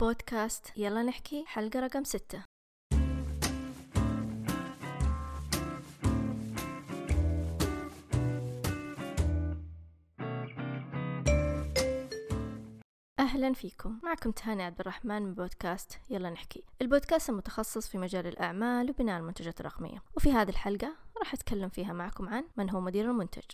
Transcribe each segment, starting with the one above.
بودكاست. يلا نحكي. حلقة رقم ستة. أهلا فيكم. معكم تهاني عبد الرحمن من بودكاست. يلا نحكي. البودكاست المتخصص في مجال الأعمال وبناء المنتجات الرقمية. وفي هذه الحلقة راح أتكلم فيها معكم عن من هو مدير المنتج.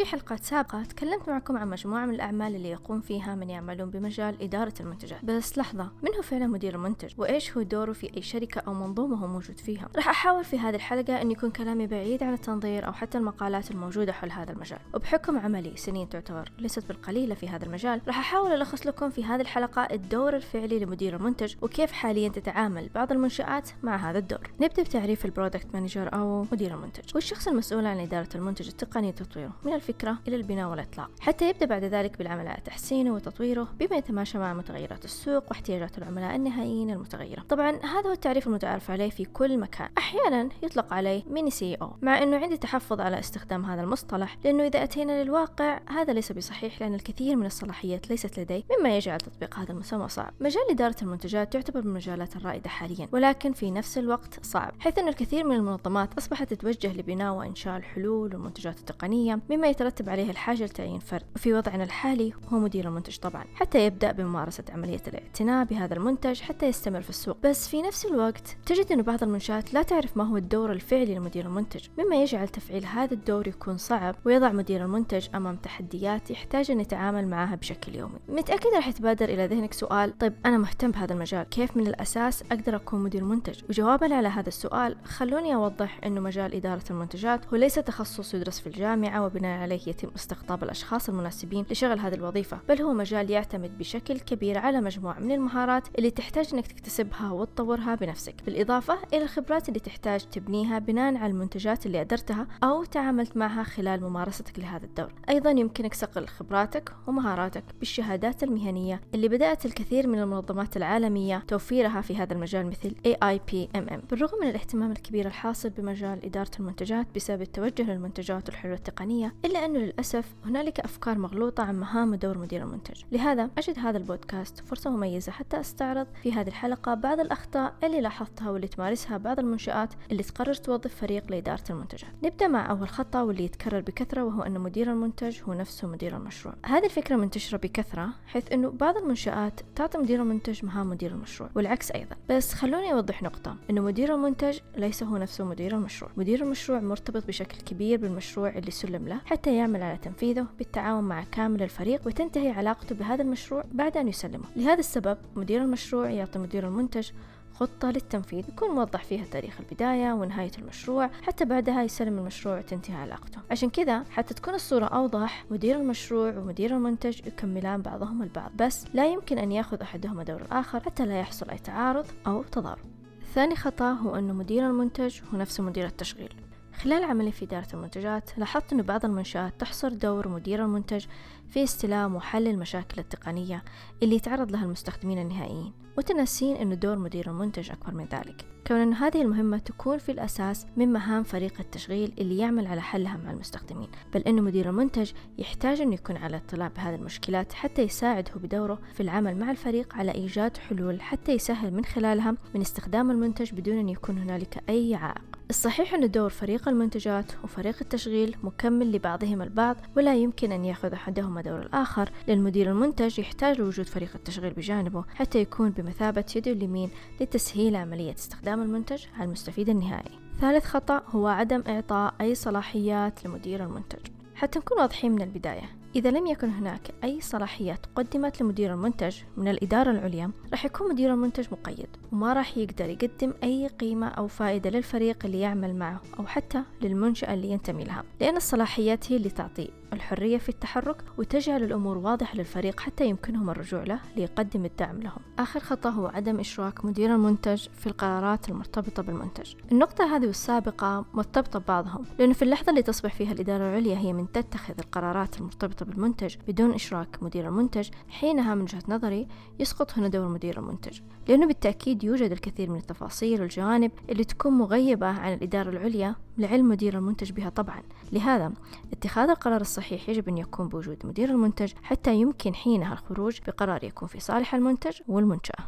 في حلقات سابقة تكلمت معكم عن مجموعة من الأعمال اللي يقوم فيها من يعملون بمجال إدارة المنتجات. بس لحظة من هو فعلا مدير المنتج؟ وإيش هو دوره في أي شركة أو منظومة هو موجود فيها؟ راح أحاول في هذه الحلقة أن يكون كلامي بعيد عن التنظير أو حتى المقالات الموجودة حول هذا المجال. وبحكم عملي سنين تعتبر ليست بالقليلة في هذا المجال راح أحاول ألخص لكم في هذه الحلقة الدور الفعلي لمدير المنتج وكيف حاليا تتعامل بعض المنشآت مع هذا الدور. نبدأ بتعريف ال product manager أو مدير المنتج. والشخص المسؤول عن إدارة المنتج التقني وتطويره من الفكرة إلى البناء والإطلاق حتى يبدأ بعد ذلك بالعمل على تحسينه وتطويره بما يتماشى مع متغيرات السوق واحتياجات العملاء النهائيين المتغيرة. طبعا هذا هو التعريف المتعارف عليه في كل مكان. أحيانا يطلق عليه mini CEO مع أنه عندي تحفظ على استخدام هذا المصطلح لأنه إذا أتينا للواقع هذا ليس بصحيح لأن الكثير من الصلاحيات ليست لدي مما يجعل تطبيق هذا المسمى صعب. مجال إدارة المنتجات تعتبر من المجالات الرائدة حاليا ولكن في نفس الوقت صعب حيث أن الكثير من المنظمات أصبحت تتوجه لبناء وإنشاء الحلول والمنتجات التقنية مما يترتب عليه الحاجة لتعيين فرد وفي وضعنا الحالي هو مدير المنتج طبعا حتى يبدأ بممارسة عملية الاعتناء بهذا المنتج حتى يستمر في السوق. بس في نفس الوقت تجد أن بعض المنشآت لا تعرف ما هو الدور الفعلي لمدير المنتج مما يجعل تفعيل هذا الدور يكون صعب ويضع مدير المنتج أمام تحديات يحتاج أن يتعامل معها بشكل يومي. متأكدة راح يتبادر إلى ذهنك سؤال طيب أنا مهتم بهذا المجال كيف من الأساس أقدر أكون مدير منتج؟ وجوابا على هذا السؤال خلوني أوضح أنه مجال إدارة المنتجات هو ليس تخصص يدرس في الجامعة وبناء عليه يتم استقطاب الأشخاص المناسبين لشغل هذه الوظيفة بل هو مجال يعتمد بشكل كبير على مجموعة من المهارات اللي تحتاج أنك تكتسبها وتطورها بنفسك. بالإضافة إلى الخبرات اللي تحتاج تبنيها بناء على المنتجات اللي أدرتها أو تعاملت معها خلال ممارستك لهذا الدور. أيضا يمكنك صقل خبراتك ومهاراتك بالشهادات المهنية اللي بدأت الكثير من المنظمات العالمية توفيرها في هذا المجال مثل AIPMM بالرغم من الاهتمام الكبير الحاصل بمجال إدارة المنتجات بسبب التوجه للمنتجات والحلول التقنية إلا أنه للأسف هنالك أفكار مغلوطة عن مهام ودور مدير المنتج. لهذا أجد هذا البودكاست فرصة مميزة حتى أستعرض في هذه الحلقة بعض الأخطاء اللي لاحظتها واللي تمارسها بعض المنشآت اللي تقرر توظف فريق لإدارة المنتجات نبدأ مع أول خطأ واللي يتكرر بكثرة وهو أن مدير المنتج هو نفسه مدير المشروع. هذه الفكرة منتشرة بكثرة حيث أنه بعض المنشآت تعطي مدير المنتج مهام مدير المشروع والعكس أيضا. بس خلوني أوضح نقطة أنه مدير المنتج ليس هو نفسه مدير المشروع. مدير المشروع مرتبط بشكل كبير بالمشروع اللي سلم له حتى يعمل على تنفيذه بالتعاون مع كامل الفريق وتنتهي علاقته بهذا المشروع بعد أن يسلمه. لهذا السبب مدير المشروع يعطي مدير المنتج خطة للتنفيذ يكون موضح فيها تاريخ البداية ونهاية المشروع حتى بعدها يسلم المشروع وتنتهي علاقته. عشان كذا حتى تكون الصورة أوضح مدير المشروع ومدير المنتج يكملان بعضهم البعض. بس لا يمكن أن يأخذ أحدهما دور الآخر حتى لا يحصل أي تعارض أو تضارب. ثاني خطأ هو أن مدير المنتج هو نفسه مدير التشغيل. خلال عملي في إدارة المنتجات لاحظت أن بعض المنشآت تحصر دور مدير المنتج في استلام وحل المشاكل التقنية اللي يتعرض لها المستخدمين النهائيين وتنسين أن دور مدير المنتج أكبر من ذلك. كون أن هذه المهمة تكون في الأساس من مهام فريق التشغيل اللي يعمل على حلها مع المستخدمين بل أن مدير المنتج يحتاج أن يكون على اطلاع بهذه المشكلات حتى يساعده بدوره في العمل مع الفريق على إيجاد حلول حتى يسهل من خلالها من استخدام المنتج بدون أن يكون هنالك أي عائق. الصحيح أن دور فريق المنتجات وفريق التشغيل مكمل لبعضهم البعض ولا يمكن أن يأخذ أحدهما دور الآخر لأن مدير المنتج يحتاج لوجود فريق التشغيل بجانبه حتى يكون بمثابة يده اليمين لتسهيل عملية استخدام المنتج على المستفيد النهائي. ثالث خطأ هو عدم إعطاء أي صلاحيات لمدير المنتج. حتى نكون واضحين من البداية إذا لم يكن هناك أي صلاحيات قدمت لمدير المنتج من الإدارة العليا راح يكون مدير المنتج مقيد وما راح يقدر يقدم أي قيمة أو فائدة للفريق اللي يعمل معه أو حتى للمنشأة اللي ينتمي لها لأن الصلاحيات هي اللي تعطي الحرية في التحرك وتجعل الأمور واضحة للفريق حتى يمكنهم الرجوع له ليقدم الدعم لهم. آخر خطأ هو عدم إشراك مدير المنتج في القرارات المرتبطة بالمنتج. النقطة هذه والسابقة مرتبطة ببعضهم لأنه في اللحظة اللي تصبح فيها الإدارة العليا هي من تتخذ القرارات المرتبطة بالمنتج بدون إشراك مدير المنتج حينها من وجهة نظري يسقط هنا دور مدير المنتج. لأنه بالتأكيد يوجد الكثير من التفاصيل والجوانب اللي تكون مغيبة عن الإدارة العليا لعلم مدير المنتج بها طبعا. لهذا اتخاذ القرار الصحيح الصحيح يجب أن يكون بوجود مدير المنتج حتى يمكن حينها الخروج بقرار يكون في صالح المنتج والمنشأة.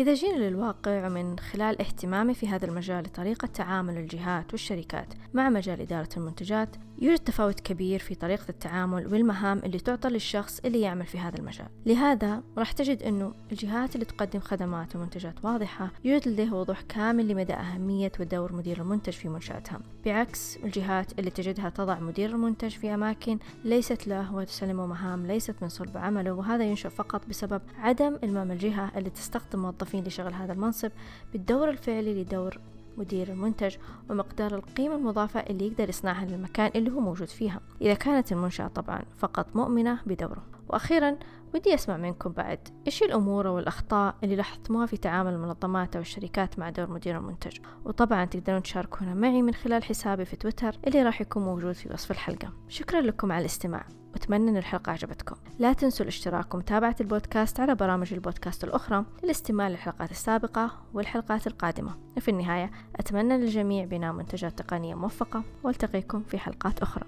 إذا جينا للواقع من خلال اهتمامي في هذا المجال لطريقة تعامل الجهات والشركات مع مجال إدارة المنتجات يوجد تفاوت كبير في طريقة التعامل والمهام اللي تعطى للشخص اللي يعمل في هذا المجال. لهذا راح تجد أنه الجهات اللي تقدم خدمات ومنتجات واضحة يوجد لديها وضوح كامل لمدى أهمية ودور مدير المنتج في منشأتها. بعكس الجهات اللي تجدها تضع مدير المنتج في أماكن ليست له وتسلمه مهام ليست من صلب عمله وهذا ينشأ فقط بسبب عدم إلمام الجهة اللي تستخدم لشغل هذا المنصب بالدور الفعلي لدور مدير المنتج ومقدار القيمة المضافة اللي يقدر يصنعها للمكان اللي هو موجود فيها. إذا كانت المنشأة طبعا فقط مؤمنة بدوره. وأخيرا ودي أسمع منكم بعد. إيش الأمور والأخطاء اللي لاحظتموها في تعامل المنظمات أو الشركات مع دور مدير المنتج؟ وطبعا تقدرون تشاركونا معي من خلال حسابي في تويتر اللي راح يكون موجود في وصف الحلقة. شكرا لكم على الاستماع. وأتمنى أن الحلقة عجبتكم. لا تنسوا الاشتراك ومتابعة البودكاست على برامج البودكاست الأخرى للاستماع للحلقات السابقة والحلقات القادمة. وفي النهاية أتمنى للجميع بناء منتجات تقنية موفقة وألتقيكم في حلقات أخرى.